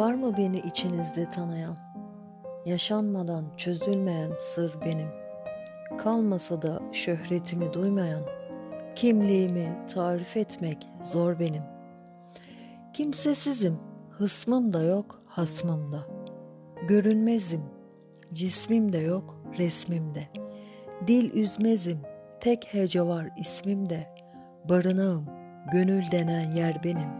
Var mı beni içinizde tanıyan? Yaşanmadan çözülmeyen sır benim. Kalmasa da şöhretimi duymayan, kimliğimi tarif etmek zor benim. Kimsesizim, hısmım da yok, hasmım da. Görünmezim, cismim de yok, resmimde. Dil üzmezim, tek hece var ismimde. Barınağım, gönül denen yer benim.''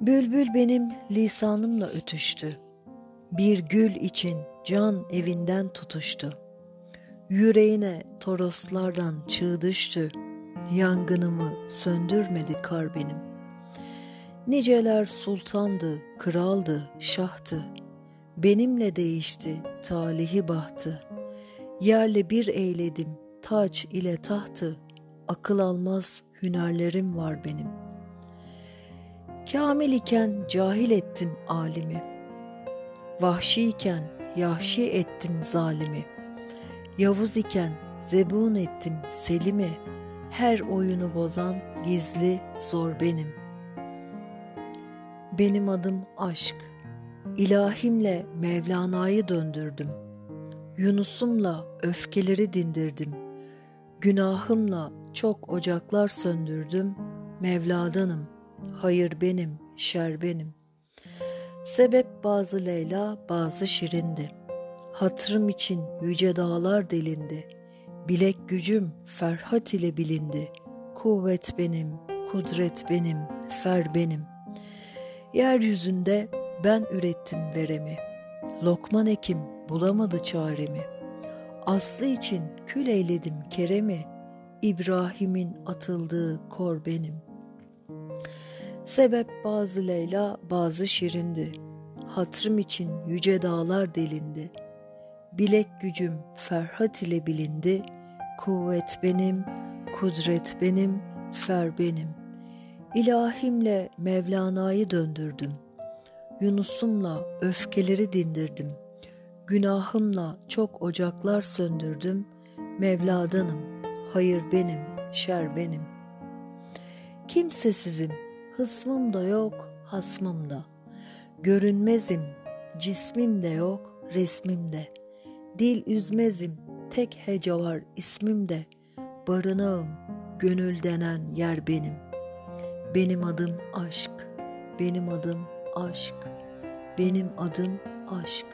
Bülbül benim lisanımla ötüştü. Bir gül için can evinden tutuştu. Yüreğine toroslardan çığ düştü. Yangınımı söndürmedi kar benim. Niceler sultandı, kraldı, şahtı. Benimle değişti talihi bahtı. Yerle bir eyledim taç ile tahtı. Akıl almaz hünerlerim var benim.'' Kamil iken cahil ettim alimi. Vahşi iken yahşi ettim zalimi. Yavuz iken zebun ettim selimi. Her oyunu bozan gizli zor benim. Benim adım aşk. İlahimle Mevlana'yı döndürdüm. Yunus'umla öfkeleri dindirdim. Günahımla çok ocaklar söndürdüm. Mevladanım.'' Hayır benim, şer benim. Sebep bazı Leyla, bazı Şirindi. Hatırım için yüce dağlar delindi. Bilek gücüm ferhat ile bilindi. Kuvvet benim, kudret benim, fer benim. Yeryüzünde ben ürettim veremi. Lokman ekim bulamadı çaremi. Aslı için kül eyledim keremi. İbrahim'in atıldığı kor benim.'' Sebep bazı Leyla bazı şirindi. Hatrım için yüce dağlar delindi. Bilek gücüm ferhat ile bilindi. Kuvvet benim, kudret benim, fer benim. İlahimle Mevlana'yı döndürdüm. Yunus'umla öfkeleri dindirdim. Günahımla çok ocaklar söndürdüm. Mevladanım, hayır benim, şer benim. Kimsesizim, Hısmım da yok, hasmım da. Görünmezim, cismim de yok, resmim de. Dil üzmezim, tek hece var ismim de. Barınağım, gönül denen yer benim. Benim adım aşk, benim adım aşk, benim adım aşk.